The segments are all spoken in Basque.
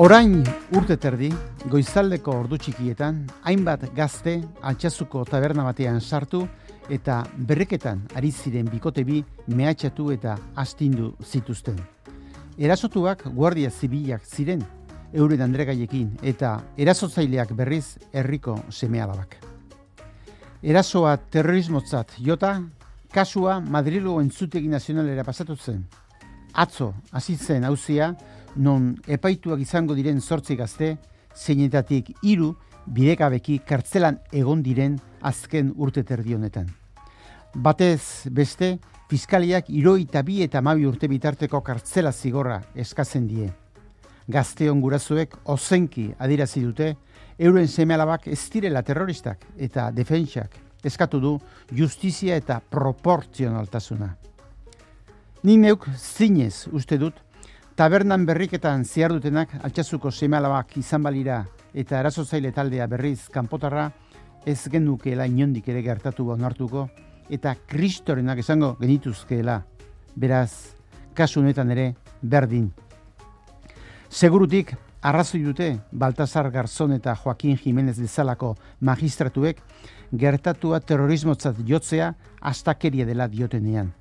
Orain urte terdi, goizaldeko ordu txikietan, hainbat gazte altxazuko taberna batean sartu eta berreketan ari ziren bikote bi mehatxatu eta astindu zituzten. Erasotuak guardia zibilak ziren, euren andregaiekin eta erasotzaileak berriz herriko semealabak. Erasoa terrorismotzat jota, kasua Madrilu entzutegi nazionalera pasatu zen. Atzo, hasi zen hauzia, non epaituak izango diren sortzi gazte, zeinetatik hiru bidekabeki kartzelan egon diren azken urte terdi honetan. Batez beste, fiskaliak iroi eta bi eta mabi urte bitarteko kartzela zigorra eskatzen die. Gazteon gurazuek ozenki adirazi dute, euren semealabak ez direla terroristak eta defentsak eskatu du justizia eta proportzionaltasuna. Ni neuk zinez uste dut, tabernan berriketan ziar dutenak altxazuko semealabak izan balira eta erazotzaile taldea berriz kanpotarra ez genukeela inondik ere gertatu onartuko eta kristorenak esango genituzkeela, beraz, kasu honetan ere berdin. Segurutik, arrazoi dute Baltasar Garzon eta Joaquin Jimenez bezalako magistratuek gertatua terrorismotzat jotzea astakeria dela diotenean.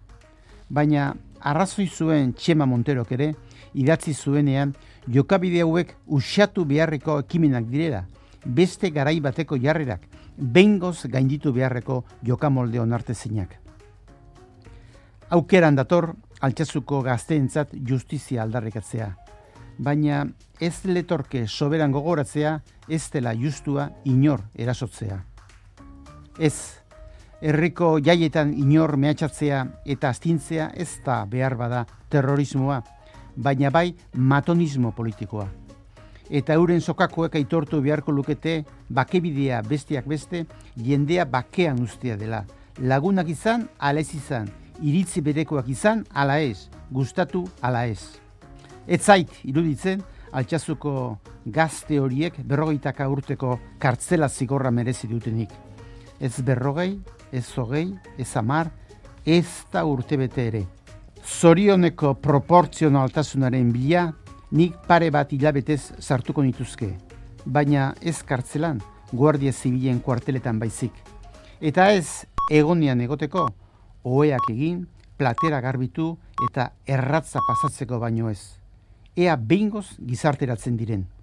Baina arrazoi zuen Txema Monterok ere idatzi zuenean jokabide hauek usatu beharreko ekimenak direla, beste garai bateko jarrerak, bengoz gainditu beharreko jokamolde onartezinak. Aukeran dator, altxazuko gazteentzat justizia aldarrikatzea. Baina ez letorke soberan gogoratzea, ez dela justua inor erasotzea. Ez, herriko jaietan inor mehatxatzea eta astintzea ez da behar bada terrorismoa, baina bai matonismo politikoa. Eta euren sokakoek aitortu beharko lukete bakebidea bestiak beste, jendea bakean ustea dela. Lagunak izan, ala ez izan, iritzi berekoak izan, ala ez, gustatu, ala ez. Ez zait, iruditzen, altxazuko gazte horiek berrogeitaka urteko kartzela zigorra merezi dutenik. Ez berrogei, ez zogei, ez amar, ez da urte bete ere. Zorioneko proportzionaltasunaren bila, nik pare bat hilabetez sartuko nituzke. Baina ez kartzelan, guardia zibilen kuarteletan baizik. Eta ez egonian egoteko, oeak egin, platera garbitu eta erratza pasatzeko baino ez. Ea behingoz gizarteratzen diren.